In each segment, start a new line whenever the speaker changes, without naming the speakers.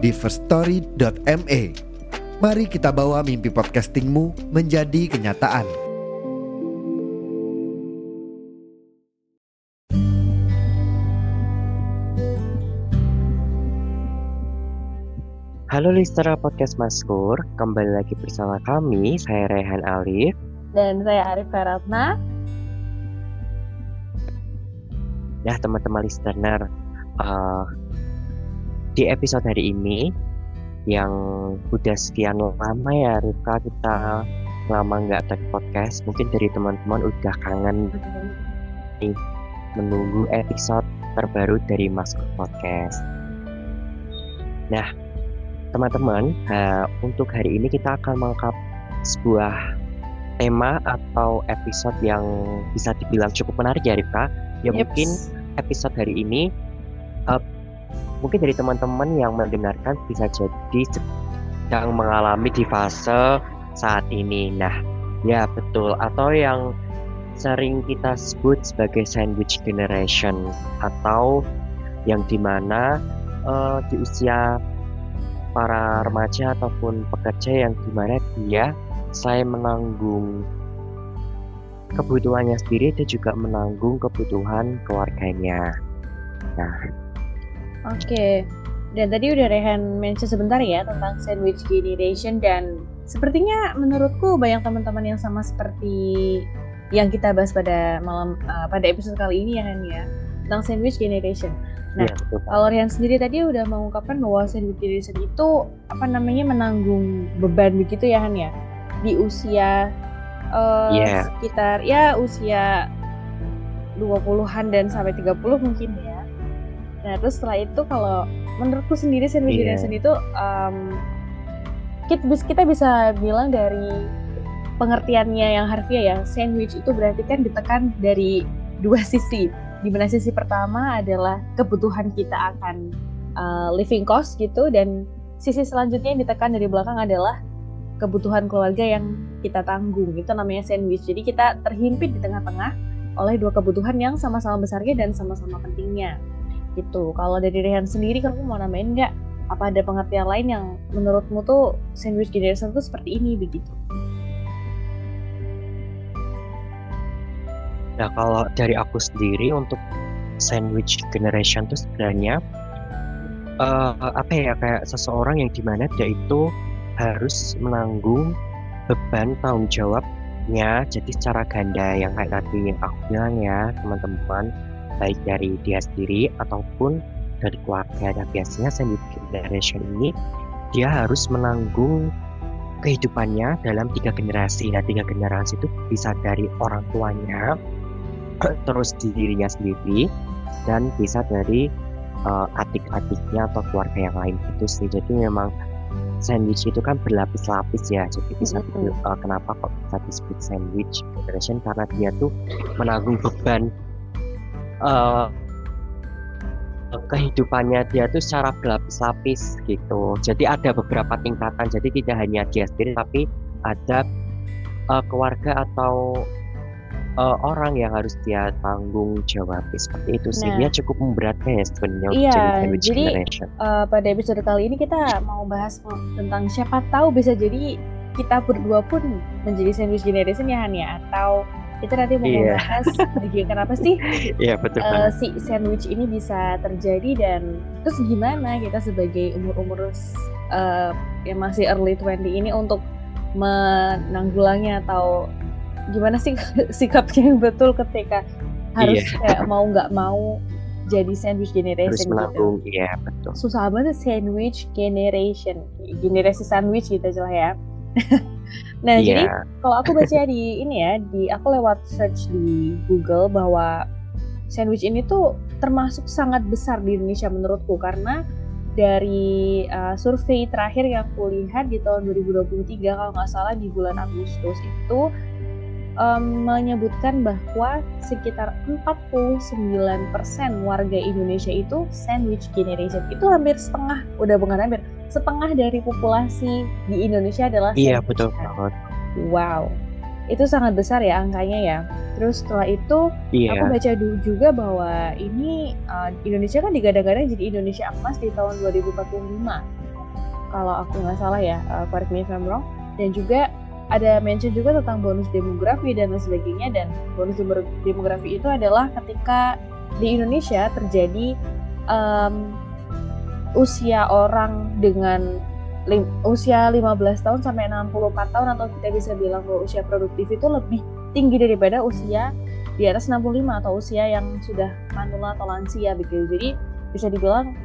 di firststory.me. Mari kita bawa mimpi podcastingmu menjadi kenyataan.
Halo listener podcast Maskur, kembali lagi bersama kami, saya Rehan Alif.
Dan saya Arif Feratna.
Nah teman-teman listener, uh, di episode hari ini yang udah sekian lama ya Rifka kita lama nggak take podcast, mungkin dari teman-teman udah kangen nih menunggu episode terbaru dari Maskur Podcast. Nah, teman-teman, uh, untuk hari ini kita akan mengangkat sebuah tema atau episode yang bisa dibilang cukup menarik ya Rifka. Ya
Yeps.
mungkin episode hari ini uh, mungkin dari teman-teman yang mendengarkan bisa jadi sedang mengalami di fase saat ini. Nah, ya betul atau yang sering kita sebut sebagai sandwich generation atau yang di mana uh, di usia para remaja ataupun pekerja yang di mana dia selain menanggung kebutuhannya sendiri dia juga menanggung kebutuhan keluarganya. Nah,
Oke. Dan tadi udah Rehan mention sebentar ya tentang sandwich generation dan sepertinya menurutku banyak teman-teman yang sama seperti yang kita bahas pada malam uh, pada episode kali ini ya Han ya tentang sandwich generation. Nah,
ya.
Kalau Rehan sendiri tadi udah mengungkapkan bahwa sandwich generation itu apa namanya menanggung beban begitu ya Han ya di usia uh,
Iya.
sekitar ya usia 20-an dan sampai 30 mungkin ya. Nah, terus setelah itu kalau menurutku sendiri sandwich
Iya.
generation itu um, kita, kita bisa bilang dari pengertiannya yang harfiah ya, sandwich itu berarti kan ditekan dari dua sisi. Di mana sisi pertama adalah kebutuhan kita akan uh, living cost gitu dan sisi selanjutnya yang ditekan dari belakang adalah kebutuhan keluarga yang kita tanggung. Itu namanya sandwich. Jadi kita terhimpit di tengah-tengah oleh dua kebutuhan yang sama-sama besarnya dan sama-sama pentingnya. Gitu. Kalau dari Rehan sendiri kamu mau namain nggak? Apa ada pengertian lain yang menurutmu tuh sandwich generation tuh seperti ini begitu?
Nah, kalau dari aku sendiri untuk sandwich generation itu sebenarnya eh, apa ya kayak seseorang yang di mana dia itu harus menanggung beban tanggung jawabnya jadi secara ganda yang kayak tadi yang aku bilang ya teman-teman baik dari dia sendiri ataupun dari keluarga. Dan biasanya sandwich generation ini dia harus menanggung kehidupannya dalam tiga generasi. Nah tiga generasi itu bisa dari orang tuanya terus di dirinya sendiri dan bisa dari uh, adik-adiknya atau keluarga yang lain. Itu sih. Jadi memang sandwich itu kan berlapis-lapis ya. Jadi bisa
Mhm.
uh, kenapa kok bisa disebut sandwich generation karena dia tuh menanggung beban uh, kehidupannya dia tuh secara berlapis-lapis gitu. Jadi ada beberapa tingkatan. Jadi tidak hanya dia sendiri tapi ada uh, keluarga atau uh, orang yang harus dia tanggung jawab. Seperti itu sih.
Nah.
dia cukup memberatkan ya sebenarnya untuk
Iya,
jadi sandwich
jadi,
generation.
Uh, pada episode kali ini kita mau bahas tentang siapa tahu bisa jadi kita berdua pun menjadi sandwich generation ya Han ya? Atau kita nanti mau
Iya.
membahas bagian kenapa sih
iya betul
uh,
banget
si sandwich ini bisa terjadi dan terus gimana kita sebagai umur-umur uh, yang masih early 20 ini untuk menanggulangi atau gimana sih sikapnya yang betul ketika harus
Iya.
kayak mau nggak mau jadi sandwich
harus
generation gitu.
menanggung iya betul
Susah banget sandwich generation, generasi sandwich gitu aja lah ya. nah jadi
iya
kalau aku baca di ini ya di aku lewat search di Google bahwa sandwich ini tuh termasuk sangat besar di Indonesia menurutku. Karena dari uh, survei terakhir yang kulihat di tahun 2023 kalau nggak salah di bulan Agustus itu um, menyebutkan bahwa sekitar 49% warga Indonesia itu sandwich generation. Itu hampir setengah, udah bukan hampir, setengah dari populasi di Indonesia adalah
Iya, betul banget.
Wow. Itu sangat besar ya angkanya ya. Terus setelah itu
Iya.
aku baca juga bahwa ini uh, Indonesia kan digadang-gadang jadi Indonesia emas di tahun 2045. Kalau aku nggak salah ya, uh, correct me if I'm wrong. Dan juga ada mention juga tentang bonus demografi dan lain sebagainya dan bonus demografi itu adalah ketika di Indonesia terjadi um, usia orang dengan lim, usia 15 tahun sampai 64 tahun atau kita bisa bilang bahwa usia produktif itu lebih tinggi daripada usia di atas 65 atau usia yang sudah manula atau lansia begitu. Jadi bisa dibilang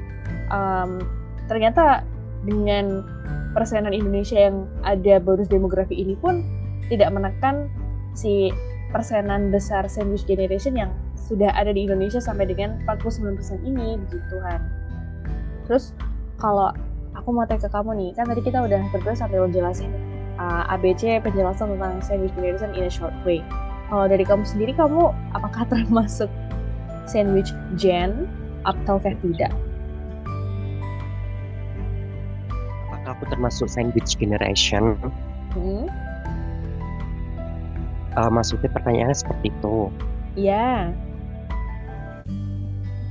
um, ternyata dengan persenan Indonesia yang ada bonus demografi ini pun tidak menekan si persenan besar sandwich generation yang sudah ada di Indonesia sampai dengan 49% ini begitu kan. Terus kalau aku mau tanya ke kamu nih, kan tadi kita udah berdua sampai menjelasin uh, ABC penjelasan tentang sandwich generation in a short way. Kalau dari kamu sendiri, kamu apakah termasuk sandwich gen atau tidak?
Aku termasuk sandwich generation? Hmm? Uh, maksudnya pertanyaannya seperti itu?
Iya.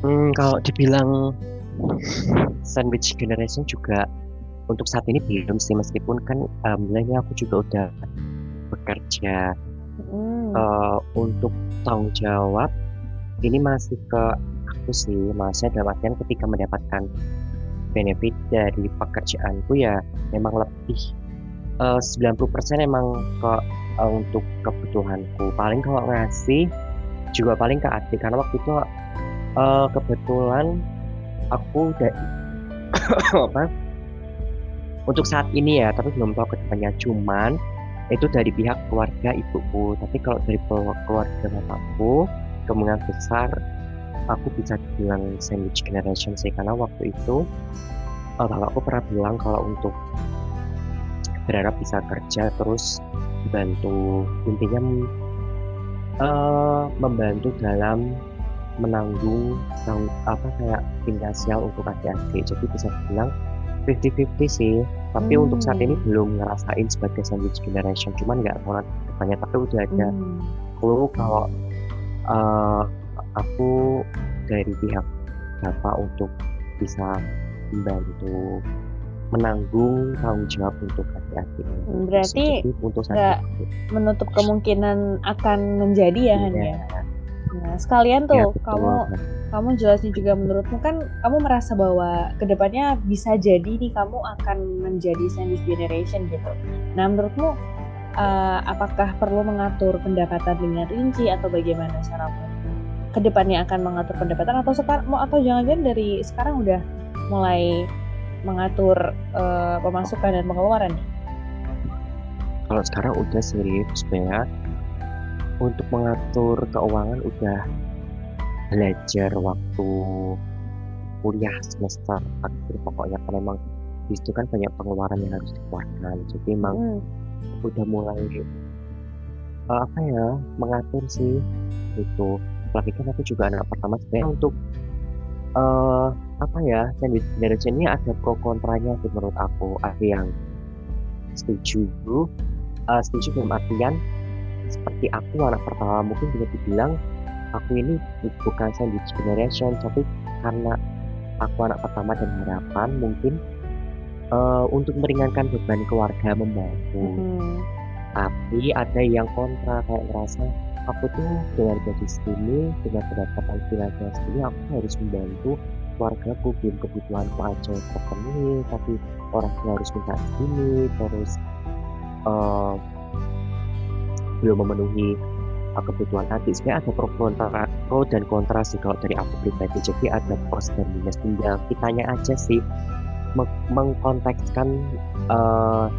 Hmm, kalau dibilang sandwich generation juga untuk saat ini belum sih meskipun kan alhamdulillah aku juga udah bekerja hmm. uh, untuk tanggung jawab ini masih ke aku sih maksudnya dalam artian ketika mendapatkan benefit dari pekerjaanku ya memang lebih uh, 90% emang ke uh, untuk kebutuhanku. Paling kalau ngasih juga paling ke adik karena waktu itu uh, kebetulan aku udah apa? Untuk saat ini ya tapi belum tahu ke depannya cuman itu dari pihak keluarga ibuku. Tapi kalau dari keluarga bapakku kemungkinan besar aku bisa bilang sandwich generation sih karena waktu itu uh, aku pernah bilang kalau untuk berharap bisa kerja terus bantu intinya uh, membantu dalam menanggung tang, apa kayak finansial untuk adik-adik jadi bisa bilang 50-50 sih tapi hmm. untuk saat ini belum ngerasain sebagai sandwich generation cuman nggak tahu depannya tapi udah ada hmm. clue kalau uh, aku dari pihak bapak untuk bisa membantu menanggung tanggung jawab untuk adik-adik.
Berarti untuk nggak menutup kemungkinan akan menjadi ya Han ya. Nah sekalian tuh ya, kamu kamu jelasin juga menurutmu kan kamu merasa bahwa ke depannya bisa jadi nih kamu akan menjadi sandwich generation gitu. Nah menurutmu uh, apakah perlu mengatur pendapatan dengan rinci atau bagaimana caramu? Ke depannya akan mengatur pendapatan atau sekarang mau atau jangan-jangan dari sekarang udah mulai mengatur uh, pemasukan dan pengeluaran?
Kalau sekarang udah serius ya untuk mengatur keuangan udah belajar waktu kuliah semester akhir pokoknya. Kan memang itu kan banyak pengeluaran yang harus dikeluarkan. Jadi emang hmm. udah mulai uh, apa ya mengatur sih itu apalagi kan aku juga anak pertama sebenarnya untuk uh, apa ya sandwich generation ini ada pro kontranya sih menurut aku. Ada yang setuju uh, setuju dalam artian seperti aku anak pertama mungkin bisa dibilang aku ini bukan sandwich generation tapi karena aku anak pertama dan harapan mungkin uh, untuk meringankan beban keluarga membantu. Hmm. tapi ada yang kontra kayak ngerasa aku tuh dengan gaji segini dengan pendapatan finansial segini aku harus membantu keluargaku belum kebutuhanku aja terpenuhi tapi orang tua harus minta segini terus uh, belum memenuhi uh, kebutuhan adik sebenarnya ada pro kontra pro dan kontra sih kalau dari aku pribadi. Jadi ada plus dan minus. Tinggal kitanya aja sih meng mengkontekskan uh,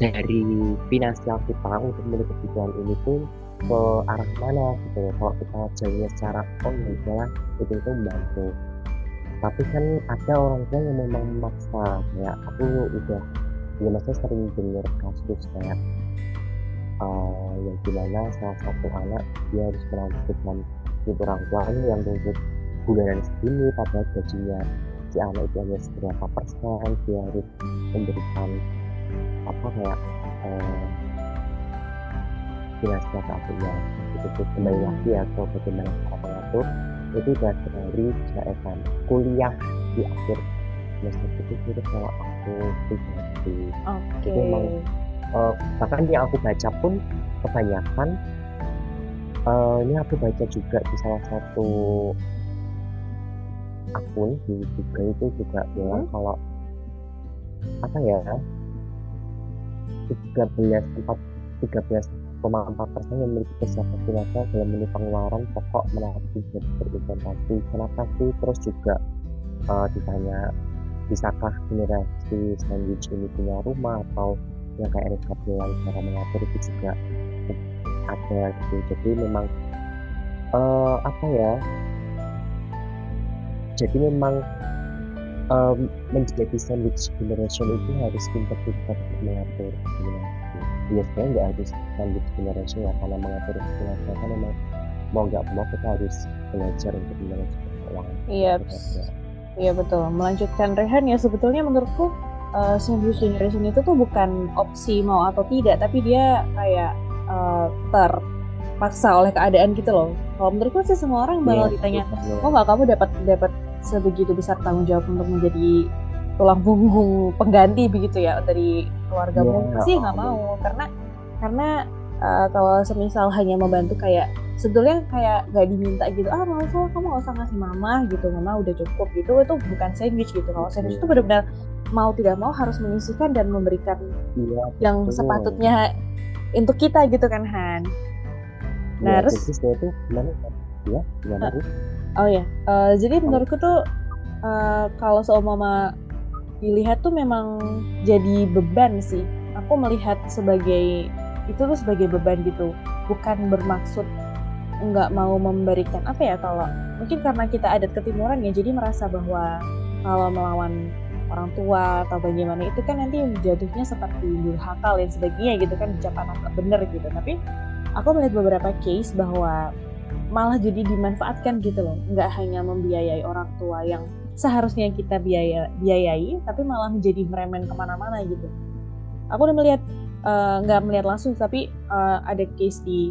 dari finansial kita untuk memenuhi kebutuhan ini pun ke arah mana gitu kalau kita jadinya secara oh ya itu itu membantu tapi kan ada orang tua yang memang memaksa kayak aku udah ya maksudnya sering dengar kasus kayak uh, yang di mana salah satu anak dia harus melanjutkan hidup orang tuanya yang nuntut bulanan segini padahal gajinya si anak itu hanya seberapa persen dia harus memberikan apa kayak jelasnya ke adiknya itu kembali lagi atau bagaimana cara mengatur itu dari JSM kuliah di akhir semester itu itu kalau aku pribadi
Oke.
itu memang uh, bahkan yang aku baca pun kebanyakan uh, ini aku baca juga di salah satu akun di juga itu juga bilang
Hmm.
kalau apa ya 13 empat 13,4 persen memiliki kesiapan finansial dalam menu pengeluaran pokok melalui berinvestasi. Kenapa sih? Terus juga uh, ditanya bisakah generasi sandwich ini punya rumah atau yang kayak Erika bilang cara mengatur itu juga ada gitu. Jadi memang uh, apa ya? Jadi memang um, menjadi sandwich generation itu harus pintar-pintar mengatur biasanya nggak harus sandwich generation ya karena mengatur finansial kan memang mau nggak mau kita harus belajar untuk manajemen keuangan
Iya, iya betul. Melanjutkan Rehan ya sebetulnya menurutku uh, sandwich generation itu tuh bukan opsi mau atau tidak, tapi dia kayak uh, terpaksa oleh keadaan gitu loh. Kalau menurutku sih semua orang bakal
Iya,
ditanya,
betul.
oh nggak kamu dapat dapat sebegitu besar tanggung jawab untuk menjadi tulang punggung pengganti begitu ya dari keluargamu
Iya,
pasti nggak
oh.
mau karena karena uh, kalau semisal hanya membantu kayak sebetulnya kayak nggak diminta gitu ah mau so kamu nggak usah ngasih mama gitu mama udah cukup gitu itu bukan sandwich gitu kalau sandwich itu benar-benar mau tidak mau harus menyisihkan dan memberikan
iya
yang
betul.
sepatutnya untuk kita gitu kan Han Nah,
Iya,
terus-
tuh gimana ya gimana Ri?
Oh ya, eh, jadi menurutku tuh eh, kalau seumpama dilihat tuh memang jadi beban sih. Aku melihat sebagai itu tuh sebagai beban gitu, bukan bermaksud nggak mau memberikan apa ya kalau mungkin karena kita adat ketimuran ya, jadi merasa bahwa kalau melawan orang tua atau bagaimana itu kan nanti jatuhnya seperti durhaka dan sebagainya gitu kan ucapan nggak bener gitu. Tapi aku melihat beberapa case bahwa malah jadi dimanfaatkan gitu loh. Nggak hanya membiayai orang tua yang seharusnya kita biaya biayai tapi malah menjadi meremen ke mana-mana gitu. Aku udah melihat eh, nggak melihat langsung tapi eh, ada case di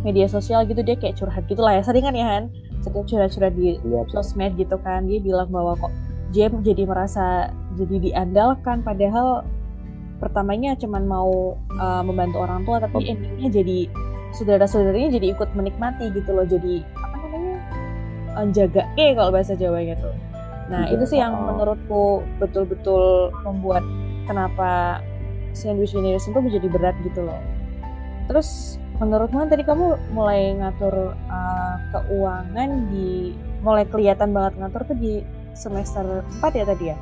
media sosial gitu dia kayak curhat gitu lah ya. Seringan ya Han? Setiap curhat-curhat di
Iya,
sosmed gitu kan dia bilang bahwa kok Jem jadi merasa jadi diandalkan padahal pertamanya cuman mau uh, membantu orang tua tapi endingnya jadi saudara-saudaranya jadi ikut menikmati gitu loh. Jadi apa namanya uh, jaga eh kalau bahasa Jawanya tuh. Nah
Iya,
itu sih yang
oh.
menurutku betul-betul membuat kenapa sandwich generation tuh menjadi berat gitu loh. Terus menurutmu tadi kamu mulai ngatur uh, keuangan di mulai kelihatan banget ngatur tuh di semester 4 ya tadi ya?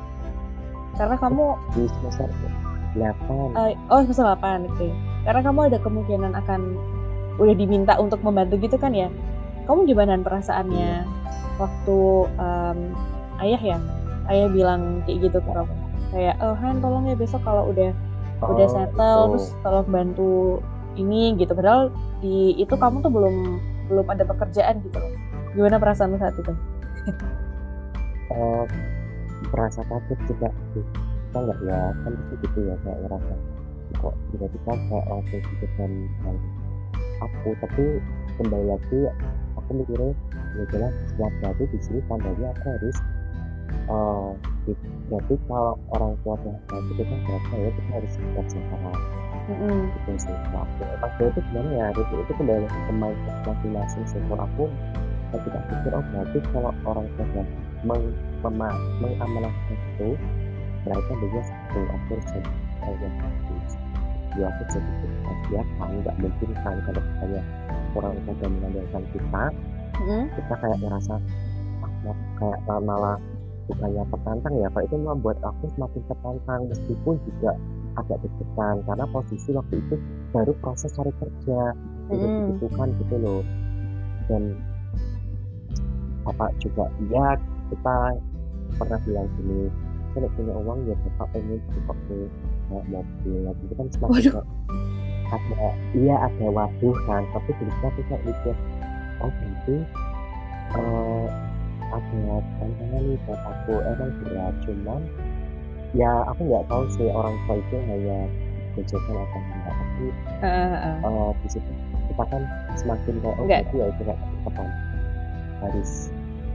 Karena kamu
di semester 8
eh, oh semester 8 oke. Karena kamu ada kemungkinan akan udah diminta untuk membantu gitu kan ya? Kamu gimana perasaannya waktu em, ayah ya? Ayah bilang kayak gitu ke kamu. Kayak oh Han tolong ya besok kalau udah udah
Oh,
settle
itu.
terus tolong bantu ini gitu. Padahal di itu kamu tuh belum belum ada pekerjaan gitu loh. Gimana perasaanmu saat itu?
Eh, merasa kaget juga sih. Kita nggak ya kan pasti gitu ya kayak ngerasa kok tiba-tiba kayak langsung pikirkan hal aku tapi kembali lagi aku mikirnya ya jelas setiap berarti di sini tandanya aku harus eh di- berarti kalau orang tua dah itu kita berarti ya kita harus kerja keras
Mm-mm.
gitu sih nah, aku pas itu gimana ya? Itu, itu kembali lagi ke mindset masing-masing kalau aku. Saya tidak pikir oh berarti kalau orang tua sudah meng, mema, mengamanahkan itu berarti dia satu aku harus jadi yang bagus ya aku jadi ya kan nggak mungkin kan kalau misalnya orang sudah mengandalkan kita
Mm-mm.
kita kayak ngerasa ah, kayak malah bukannya tertantang. Ya kalau itu membuat aku semakin tertantang. Meskipun juga agak deg-degan karena posisi waktu itu baru proses cari kerja. Udah
Mm-mm.
dibutuhkan gitu loh. Dan bapak juga iya kita pernah bilang gini kalau punya uang ya bapak pengen beli naik mobil lagi itu kan semakin
Waduh.
ada iya ada waduh kan tapi situ aku kayak mikir oh berarti eh ada tantangan nih buat aku? Emang berat cuman ya aku nggak tahu sih orang tua itu hanya gojekan atau enggak tapi
Heeh, heeh.
eh di situ kita kan semakin kayak oh berarti ya itu kayak kapan harus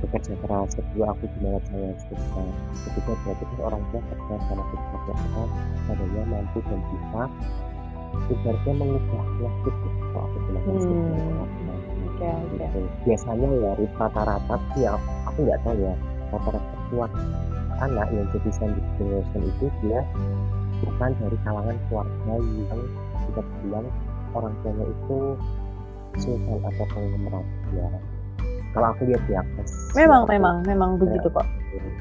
bekerja keras kedua aku gimana saya kerja ketiga berarti kan orang tua kerja sama kita kerja keras adanya mampu dan bisa ibaratnya mengubah gitu kalau aku bilang
Hmm. Oke, oke.
Gitu. biasanya ya rata-rata sih ya aku nggak tahu ya rata-rata kuat anak yang jadi sandwich generation itu dia bukan dari kalangan keluarga yang kita bilang orang tuanya itu sultan atau konglomerat ya kalau aku lihat ya pas
Memang,
ya,
memang, memang begitu kok.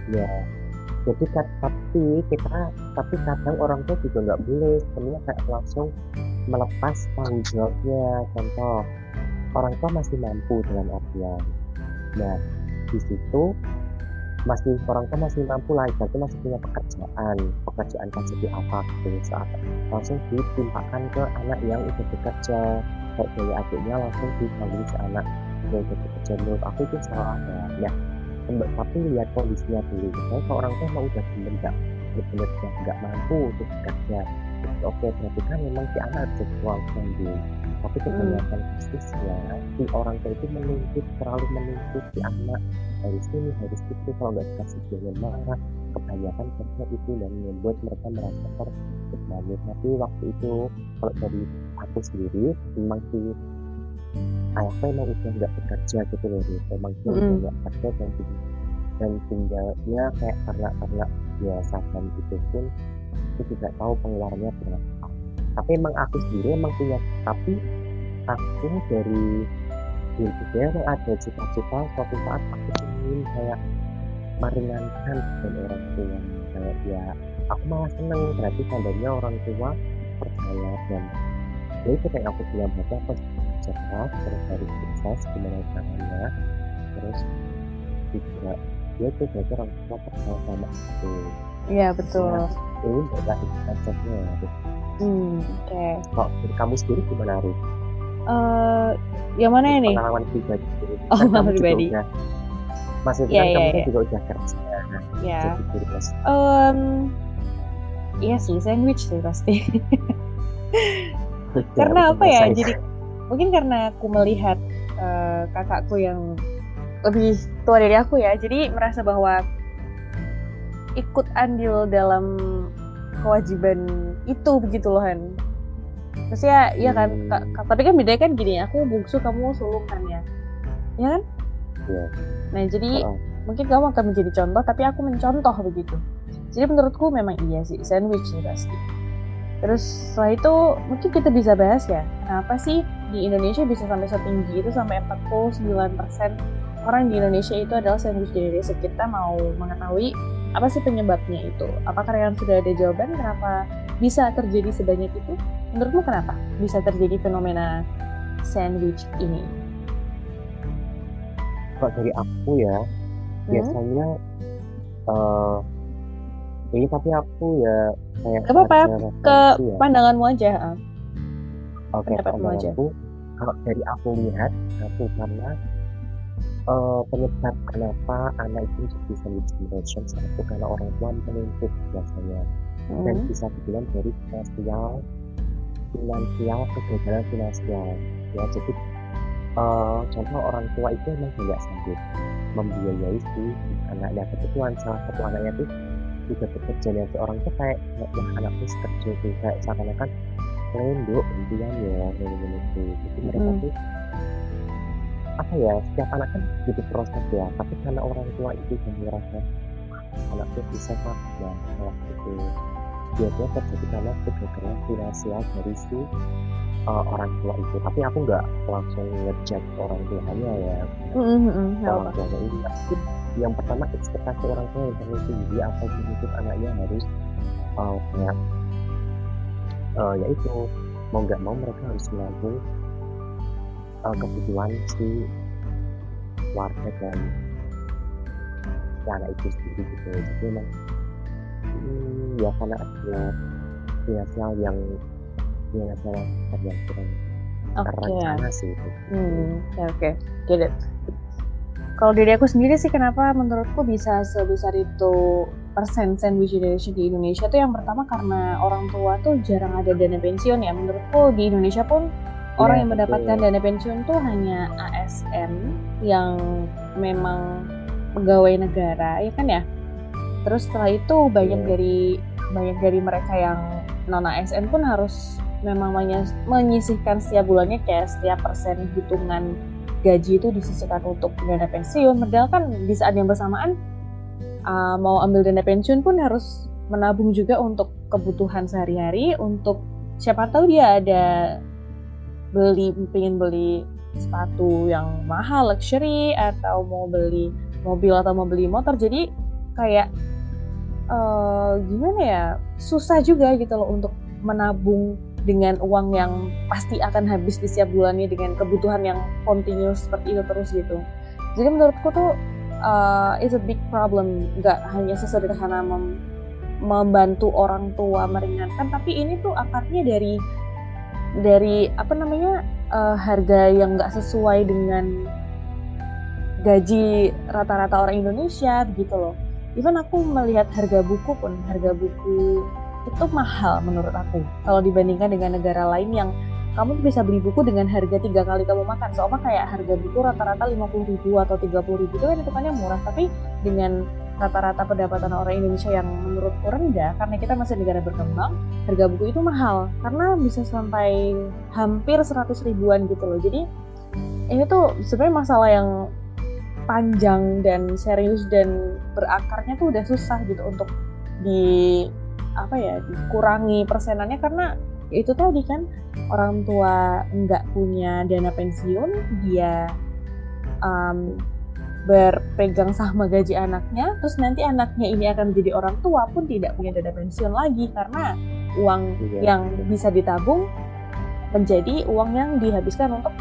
ya. Jadi tapi kita tapi kadang orang tua juga nggak boleh sebenarnya kayak langsung melepas tanggung jawabnya. Contoh orang tua masih mampu dengan artian. Nah di situ masih orang tua masih mampu lah berarti masih punya pekerjaan pekerjaan kan seperti apa gitu. Saat langsung ditimpakan ke anak yang udah bekerja kayak adiknya langsung dipanggil si anak udah bekerja menurut aku itu salah ya ya Kemba- tapi lihat kondisinya dulu. Misalnya kalau orang tua emang udah bener nggak bener nggak mampu untuk bekerja oke berarti kan memang si anak harus uang sendiri tapi kebanyakan kasusnya si orang tua itu menuntut terlalu menuntut si anak. Harus ini harus itu. Kalau nggak dikasih dia marah kebanyakan kerja itu dan membuat mereka merasa terbebani tapi waktu itu kalau dari aku sendiri memang si ayahku emang udah nggak bekerja gitu loh Rit. emang dia udah nggak kerja dan tinggal dan tinggalnya kayak karena karena biasa dan gitu pun aku tidak tahu pengeluarannya berapa tapi emang aku sendiri emang punya tapi aku dari diri juga emang ada cita-cita suatu saat aku ingin kayak meringankan beban orang tua. Kayak ya aku malah seneng. Berarti tandanya orang tua percaya dan itu kayak aku bilang berarti keras terus harus sukses gimana caranya terus juga dia itu berarti orang tua percaya sama aku
Iya, betul.
ini berarti konsepnya.
Hmm, oke.
kok dari kamu sendiri gimana Arif?
Eh, yang mana ini?
pengalaman pribadi.
Oh, pengalaman pribadi.
maksudnya
Iya,
kan kamu
iya.
juga udah kerja
Ya.
jadi
Em, iya sih, sandwich sih pasti. karena apa ya? Jadi mungkin karena aku melihat eh, kakakku yang lebih tua dari aku ya, jadi merasa bahwa ikut andil dalam kewajiban itu begitu loh Han. Maksudnya iya kan,
Hmm.
Kak- tapi kan bedanya kan gini, aku bungsu kamu sulung kan ya, ya kan?
Iya.
Nah jadi
Heeh.
mungkin kamu akan menjadi contoh, tapi aku mencontoh begitu. Jadi menurutku memang iya sih, sandwich sih pasti. Terus setelah itu mungkin kita bisa bahas ya, kenapa sih di Indonesia bisa sampai setinggi itu sampai 49% orang di Indonesia itu adalah sandwich generation. Kita mau mengetahui apa sih penyebabnya itu? Apakah kalian sudah ada jawaban kenapa bisa terjadi sebanyak itu? Menurutmu kenapa bisa terjadi fenomena sandwich ini?
kalau dari aku ya
Hmm?
biasanya eh ini tapi aku ya kayak
Gak apa-apa,
ada
Ke
ya.
pandanganmu aja.
Oke, pandanganku kalau dari aku lihat satu karena eh, penyebab kenapa anak itu jadi sandwich generation satu karena orang tua menuntut biasanya dan
Hmm.
bisa dibilang dari finansial finansial kegagalan finansial ya jadi eh, contoh orang tua itu memang nggak sanggup membiayai si anaknya kebetulan salah satu anaknya tuh juga bekerja dan si orang tuh kayak wah anakku kerja tuh kayak seakan-akan lendok impian ya gini-gini tuh jadi mereka
Mm.
tuh apa ya setiap anak kan butuh proses ya tapi karena orang tua itu yang merasa "Wah, anakku bisa kok ya salah itu biasanya terjadi karena kegagalan finansial dari si uh, orang tua itu. Tapi aku nggak langsung ngejat orang tuanya ya
Mm, mm, mm, nggak
orang tuanya ini tapi yang pertama ekspektasi orang tua yang terlalu tinggi atau menuntut anaknya harus uh, kayak uh, yaitu mau nggak mau mereka harus menanggung uh, kebutuhan si warga dan si anak itu sendiri gitu jadi memang hmm, ya karena ada finansial yang finansial yang kurang
Oke.
terencana sih itu
Hmm, oke, get it. Kalau dari aku sendiri sih kenapa menurutku bisa sebesar itu persen sandwich generation di Indonesia tuh yang pertama karena orang tua tuh jarang ada dana pensiun ya. Menurutku di Indonesia pun orang
Iya,
yang mendapatkan
betul.
dana pensiun tuh hanya ASN yang memang pegawai negara, ya kan ya. Terus setelah itu banyak
Iya.
dari banyak dari mereka yang non ASN pun harus memang menyis- menyisihkan setiap bulannya kayak setiap persen hitungan gaji itu disisihkan untuk dana pensiun. Padahal kan di saat yang bersamaan uh, mau ambil dana pensiun pun harus menabung juga untuk kebutuhan sehari-hari. Untuk siapa tahu dia ada beli pengen beli sepatu yang mahal luxury atau mau beli mobil atau mau beli motor. Jadi kayak eh, gimana ya susah juga gitu loh untuk menabung dengan uang yang pasti akan habis di setiap bulannya dengan kebutuhan yang continuous seperti itu terus gitu. Jadi menurutku tuh uh, it's a big problem. Nggak hanya sesederhana mem- membantu orang tua meringankan, tapi ini tuh akarnya dari dari apa namanya uh, harga yang nggak sesuai dengan gaji rata-rata orang Indonesia gitu loh. Even aku melihat harga buku pun harga buku itu mahal menurut aku kalau dibandingkan dengan negara lain yang kamu bisa beli buku dengan harga tiga kali kamu makan. Soalnya kayak harga buku rata-rata 50 ribu atau 30 ribu itu kan hitungannya murah. Tapi dengan rata-rata pendapatan orang Indonesia yang menurutku rendah karena kita masih negara berkembang harga buku itu mahal. Karena bisa sampai hampir 100 ribuan gitu loh. Jadi ini tuh sebenarnya masalah yang panjang dan serius dan berakarnya tuh udah susah gitu untuk di apa ya dikurangi persenannya karena itu tadi kan orang tua nggak punya dana pensiun dia um, berpegang sama gaji anaknya terus nanti anaknya ini akan menjadi orang tua pun tidak punya dana pensiun lagi karena uang
Iya.
yang bisa ditabung menjadi uang yang dihabiskan untuk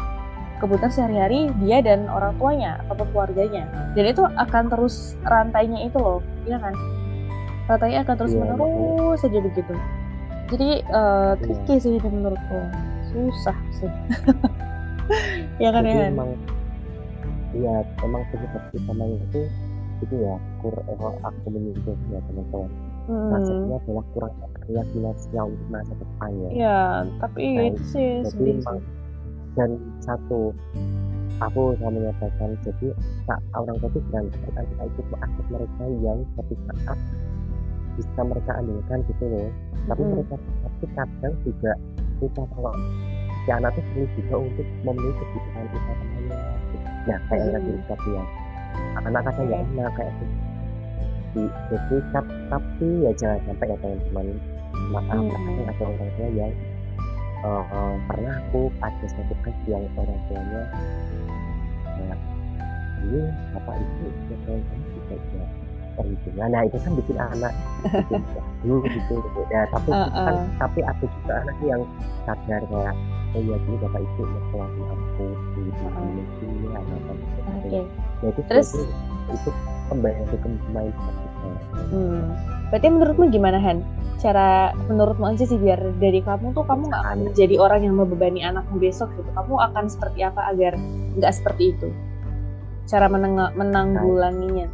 kebutuhan sehari-hari dia dan orang tuanya ataupun keluarganya dan itu akan terus rantainya itu loh iya kan rantainya akan terus
Iya,
menerus saja begitu. Jadi uh, tricky sih ini menurutku. Susah sih. Ya kan ya
jadi
kan
emang iya emang penyebab utamanya itu itu ya kur eh, aku menyebut ya teman-teman.
Hmm,
maksudnya adalah kurang karya finansial untuk masa depan ya.
Ya tapi
Nah,
itu sih
jadi emang dan satu aku sama menyampaikan jadi tak orang tua itu kita itu tuh aset mereka yang saat bisa mereka andalkan gitu loh. Tapi
Mm-mm.
mereka tapi kadang juga kita kalau si anak tuh perlu juga untuk memenuhi kebutuhan utamanya nah kayak yang tadi
Mm-mm.
Ustaz bilang anak kadang nggak enak kayak gitu. Di- jadi tap- tapi ya jangan sampai ya teman-teman. Maaf
Mm-mm.
kadang ada orang tua yang eh, eh, pernah aku ada satu kasus yang orang tuanya kayak ini bapak ibu ya kamu juga. ya perhitungan nah itu kan bikin anak bikin gaduh gitu ya tapi
Uh,
kan
uh.
tapi ada juga anak yang sadar kayak oh iya dulu bapak ibu ngekeluarin aku mungkin ini anak kan
oke
ya itu
Terus?
itu, itu kembali ke
Hmm. Berarti menurutmu gimana Han? Cara menurutmu aja sih biar dari kamu tuh kamu nggak akan menjadi orang yang membebani anakmu besok gitu. Kamu akan seperti apa agar nggak seperti itu? Cara meneng- menanggulanginya.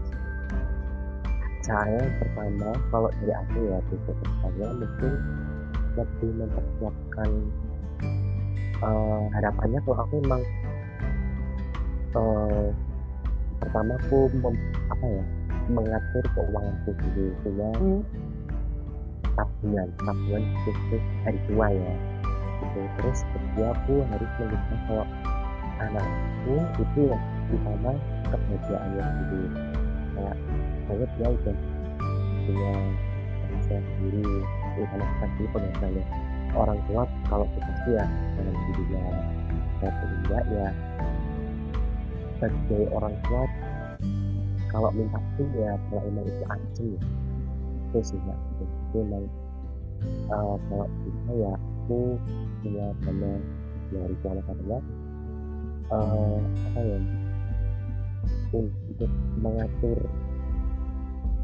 Saya pertama kalau dari aku ya besok saya mungkin lebih mempersiapkan eh, harapannya kalau aku memang eh, pertama aku mem- apa ya mengatur keuanganku dulu punya
Hmm.
tabungan tabungan khusus hari tua ya gitu terus kedua aku harus melihat kalau anakku itu yang utama kebahagiaannya dulu kayak saya dia udah punya penghasilan sendiri. Utama sekali penghasilannya orang tua kalau kita sih ya dalam dirinya saya enggak ya. Sebagai orang tua kalau minta pun ya kalau emang itu anjing ya itu sih ya itu memang eh, kalau bisa ya aku punya yang harus anak adalah eh apa ya untuk mengatur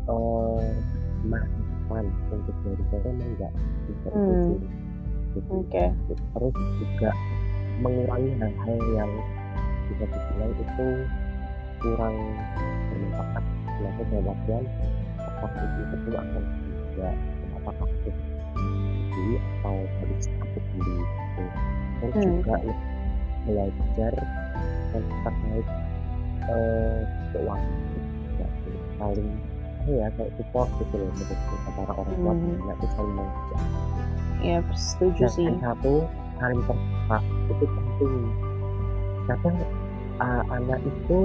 uh, maafan untuk dari saya memang enggak bisa
Hmm.
gitu.
Oke.
terus juga mengurangi hal-hal yang bisa dibilang itu kurang bermanfaat selalu dalam artian itu itu akan juga apakah itu sendiri atau harus aku sendiri gitu. terus
Hmm.
juga belajar dan terkait eh, keuangan ya, saling apa ya kayak support gitu loh menurutku antara orang tua
Hmm.
dan itu saling mengerti
Ya, setuju
dan
sih.
yang satu saling terbuka itu penting kadang uh, anak itu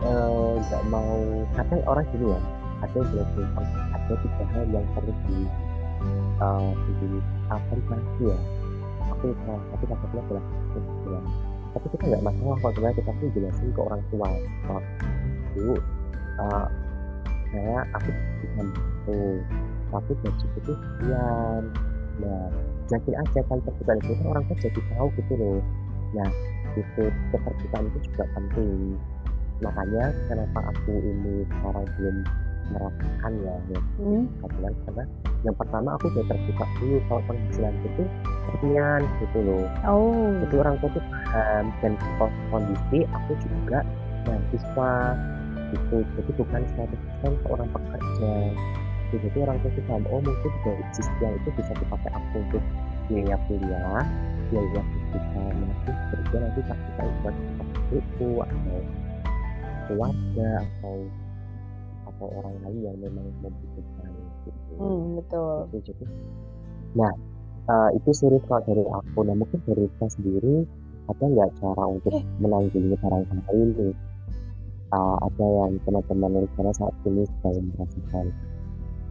eh, nggak mau kadang orang gini ya ada gampang ada tiga hal yang perlu di uh, di aplikasi ya aku lupa tapi maksudnya adalah bilang tapi kita nggak masalah kalau sebenarnya kita tuh jelasin ke orang tua kalau dulu uh, saya aku bisa itu tapi gaji itu sekian nah jelasin aja kali terbuka itu kan orang tua jadi tahu gitu loh. Nah itu keterbukaan itu juga penting. Makanya kenapa aku ini sekarang belum merasakan ya ya.
Hmm.
kebetulan karena yang pertama aku udah terbuka dulu kalau penghasilan itu sekian gitu loh.
Oh.
jadi orang tua tuh paham dan kondisi aku juga mahasiswa gitu. Jadi bukan 100% seorang pekerja. Gitu, jadi orang tua paham oh mungkin dari sisi yang itu bisa dipakai aku untuk biaya kuliah biaya kita masih kerja nanti pas kita buat itu atau keluarga atau atau orang lain yang memang membutuhkan gitu.
Hmm, betul.
gitu jadi. Nah eh, itu serius kalau dari aku. Nah mungkin dari kita sendiri ada nggak cara untuk
Eh.
menanggulangi barang-barang ini Eh, ada yang teman-teman di sana saat ini sedang merasakan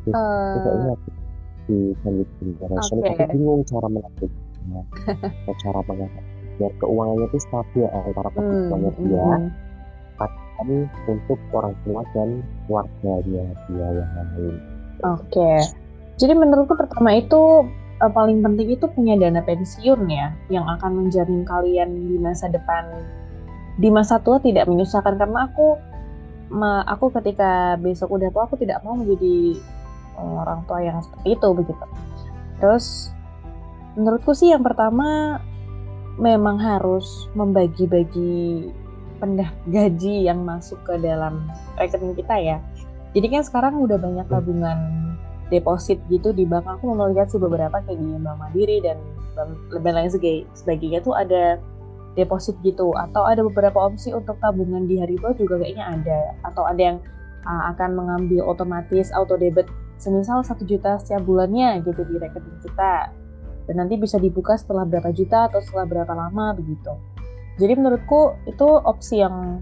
Eh,
tidak ingat di sandwich generation
Oke.
aku bingung cara atau cara mengatasi biar keuangannya itu stabil antara
hmm,
kebutuhannya
hmm,
dia
hmm.
dan untuk orang tua dan keluarganya dia yang lain
Oke. Jadi menurutku pertama itu eh, paling penting itu punya dana pensiun ya, yang akan menjamin kalian di masa depan, di masa tua tidak menyusahkan karena aku, ma- aku ketika besok udah tua aku tidak mau menjadi eh, orang tua yang seperti itu begitu. Terus menurutku sih yang pertama memang harus membagi-bagi pendah gaji yang masuk ke dalam rekening kita ya. Jadi kan sekarang udah banyak tabungan deposit gitu di bank. Aku melihat sih beberapa kayak di Bank Mandiri dan dan lain sebagainya tuh ada deposit gitu atau ada beberapa opsi untuk tabungan di hari tua juga kayaknya ada atau ada yang uh, akan mengambil otomatis auto debit semisal satu juta setiap bulannya gitu di rekening kita dan nanti bisa dibuka setelah berapa juta atau setelah berapa lama begitu. Jadi menurutku itu opsi yang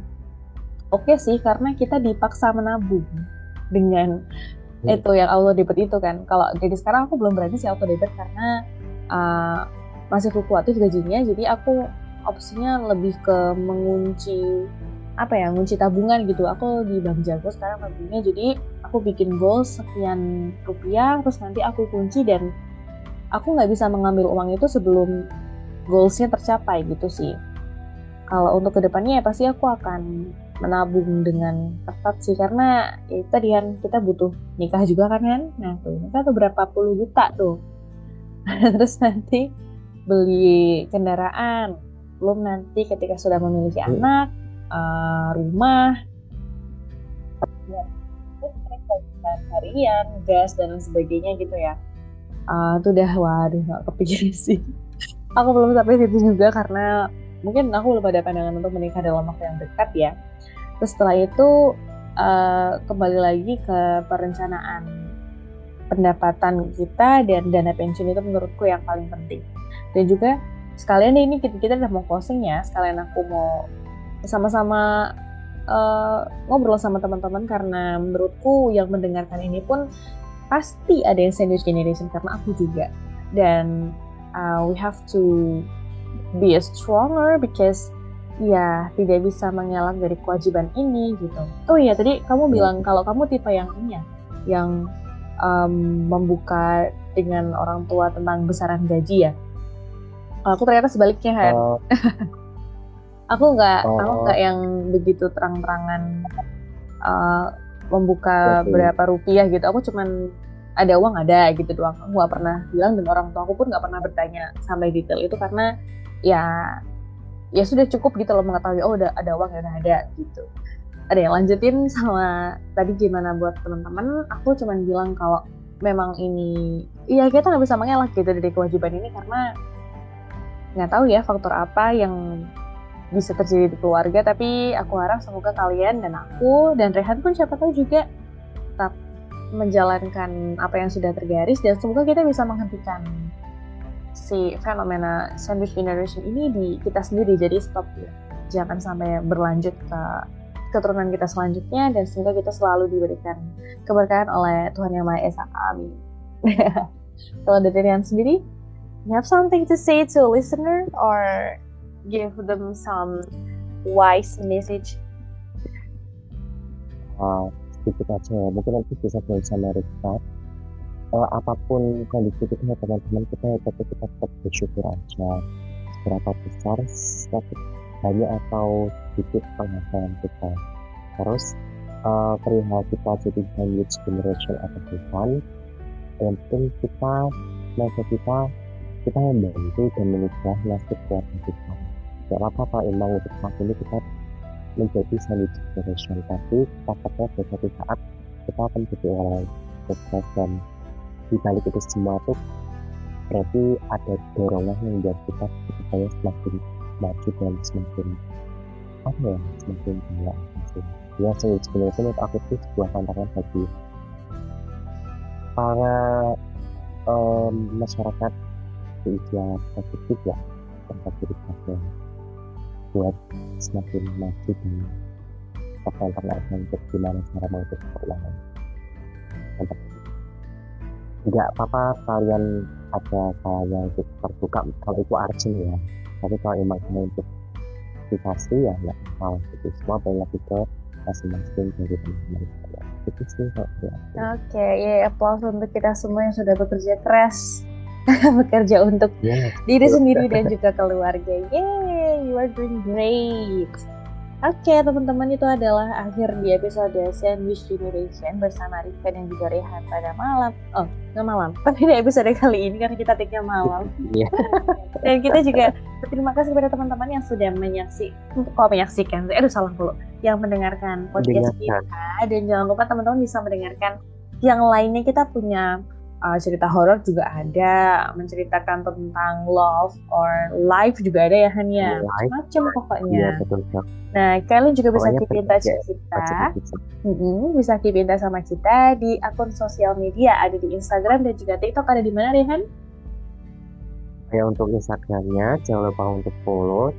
oke sih karena kita dipaksa menabung dengan
Hmm.
itu yang auto debit itu kan. Kalau jadi sekarang aku belum berani sih auto debit karena uh, masih fluktuatif gajinya. Jadi aku opsinya lebih ke mengunci apa ya, ngunci tabungan gitu. Aku di Bank Jago sekarang tabungnya jadi aku bikin goal sekian rupiah terus nanti aku kunci dan aku nggak bisa mengambil uang itu sebelum goalsnya tercapai gitu sih. Kalau untuk ke depannya ya pasti aku akan menabung dengan ketat sih karena ya tadi kan kita butuh nikah juga kan kan nah tuh nikah tuh berapa puluh juta tuh terus nanti beli kendaraan belum nanti ketika sudah memiliki
Hmm.
anak eh, rumah ya, harian gas dan lain sebagainya gitu ya Eh, itu udah waduh nggak kepikiran sih aku belum sampai situ juga karena mungkin aku belum ada pandangan untuk menikah dalam waktu yang dekat ya Terus setelah itu eh, kembali lagi ke perencanaan pendapatan kita dan dana pensiun itu menurutku yang paling penting. Dan juga sekalian ini kita, kita udah mau closing ya, sekalian aku mau sama-sama eh, ngobrol sama teman-teman karena menurutku yang mendengarkan ini pun pasti ada yang sandwich generation karena aku juga. Dan uh, we have to be a stronger because ya tidak bisa mengelak dari kewajiban ini gitu. Oh iya tadi kamu bilang kalau kamu tipe yang ini ya, yang em, membuka dengan orang tua tentang besaran gaji ya. Kalau aku ternyata sebaliknya kan.
Eh,
aku nggak
Oh.
aku nggak yang begitu terang-terangan eh, membuka
Betul.
berapa rupiah gitu aku cuman ada uang ada gitu doang aku nggak pernah bilang dan orang tua aku pun nggak pernah bertanya sampai detail itu karena ya ya sudah cukup gitu loh mengetahui oh udah ada uang ya udah ada gitu ada yang lanjutin sama tadi gimana buat teman-teman aku cuman bilang kalau memang ini iya kita nggak bisa mengelak gitu dari kewajiban ini karena nggak tahu ya faktor apa yang bisa terjadi di keluarga tapi aku harap semoga kalian dan aku dan Rehan pun siapa tahu juga tetap menjalankan apa yang sudah tergaris dan semoga kita bisa menghentikan si fenomena sandwich generation ini di kita sendiri. Jadi stop ya. Jangan sampai berlanjut ke keturunan kita selanjutnya dan semoga kita selalu diberikan keberkahan oleh Tuhan Yang Maha Esa. Amin. Kalau dari Rian sendiri you have something to say to a listener or give them some wise message?
Uh, sedikit aja ya. Mungkin nanti bisa dari sama Rita uh, apa pun kondisi kita ya teman-teman kita ya tapi kita tetap bersyukur aja. Seberapa besar banyak atau sedikit penghasilan kita. Terus uh, perihal kita jadi sandwich generation atau bukan yang penting kita masa kita kita membantu dan menikah nasib keluarga kita tidak apa apa emang untuk saat ini kita menjadi sandwich generation. Tapi takutnya pada suatu saat kita akan jadi orang sukses dan di balik itu semua tuh berarti ada dorongan yang membuat kita supaya semakin maju dan semakin apa ya semakin banyak sih ya sandwich generation menurut aku itu sebuah tantangan bagi para um, masyarakat di usia positif ya tempat kita buat semakin maju dan terkontrol untuk gimana cara mengatur keuangan. Untuk nggak apa-apa kalian ada kalanya untuk terbuka. Kalau itu urgent ya tapi kalau emang mau untuk dikasih ya nggak apa itu semua balik lagi ke masing-masing dari teman-teman. Itu sih kalau aku.
Oke, ya applause untuk kita semua yang sudah bekerja keras bekerja untuk
Yes,
diri
betul.
sendiri dan juga keluarga. Yay, you are doing great. Oke, teman-teman itu adalah akhir di episode Sandwich Generation bersama Rika dan juga Rehan pada malam. Oh, nggak malam, tapi di episode kali ini karena kita take malam.
Iya.
Dan kita juga berterima kasih kepada teman-teman yang sudah menyaksikan, kok menyaksikan, aduh salah dulu, yang mendengarkan podcast
Mendengarkan.
kita. Dan jangan lupa teman-teman bisa mendengarkan yang lainnya kita punya uh, cerita horor juga ada, menceritakan tentang love or life juga ada ya Han ya,
Life.
macam
Iya
pokoknya.
betul betul.
Nah kalian juga bisa
Pokoknya
keep in touch kita. Mm-mm, bisa keep in touch sama kita di akun sosial media ada di Instagram dan juga TikTok ada di mana Rehan?
Ya untuk Instagramnya jangan lupa untuk follow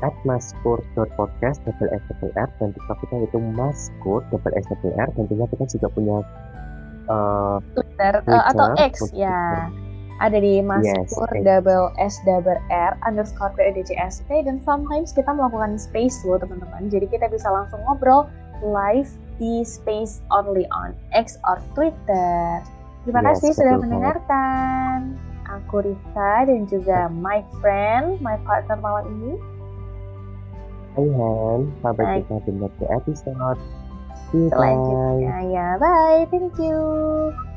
at maskur.podcast double S double R dan TikTok kita itu maskur double S double R dan tentunya kita juga punya uh,
Twitter, eh, atau X ya. Ada di Maskur
X.
double S double R underscore PDCST dan sometimes kita melakukan space loh teman-teman. Jadi kita bisa langsung ngobrol live di space only on X or Twitter. Terima
Yes,
kasih sudah mendengarkan. Aku Rika dan juga my friend, my partner malam ini.
Hai Han, sampai
Hai.
kita di next episode.
Selanjutnya. Ya, bye, thank you.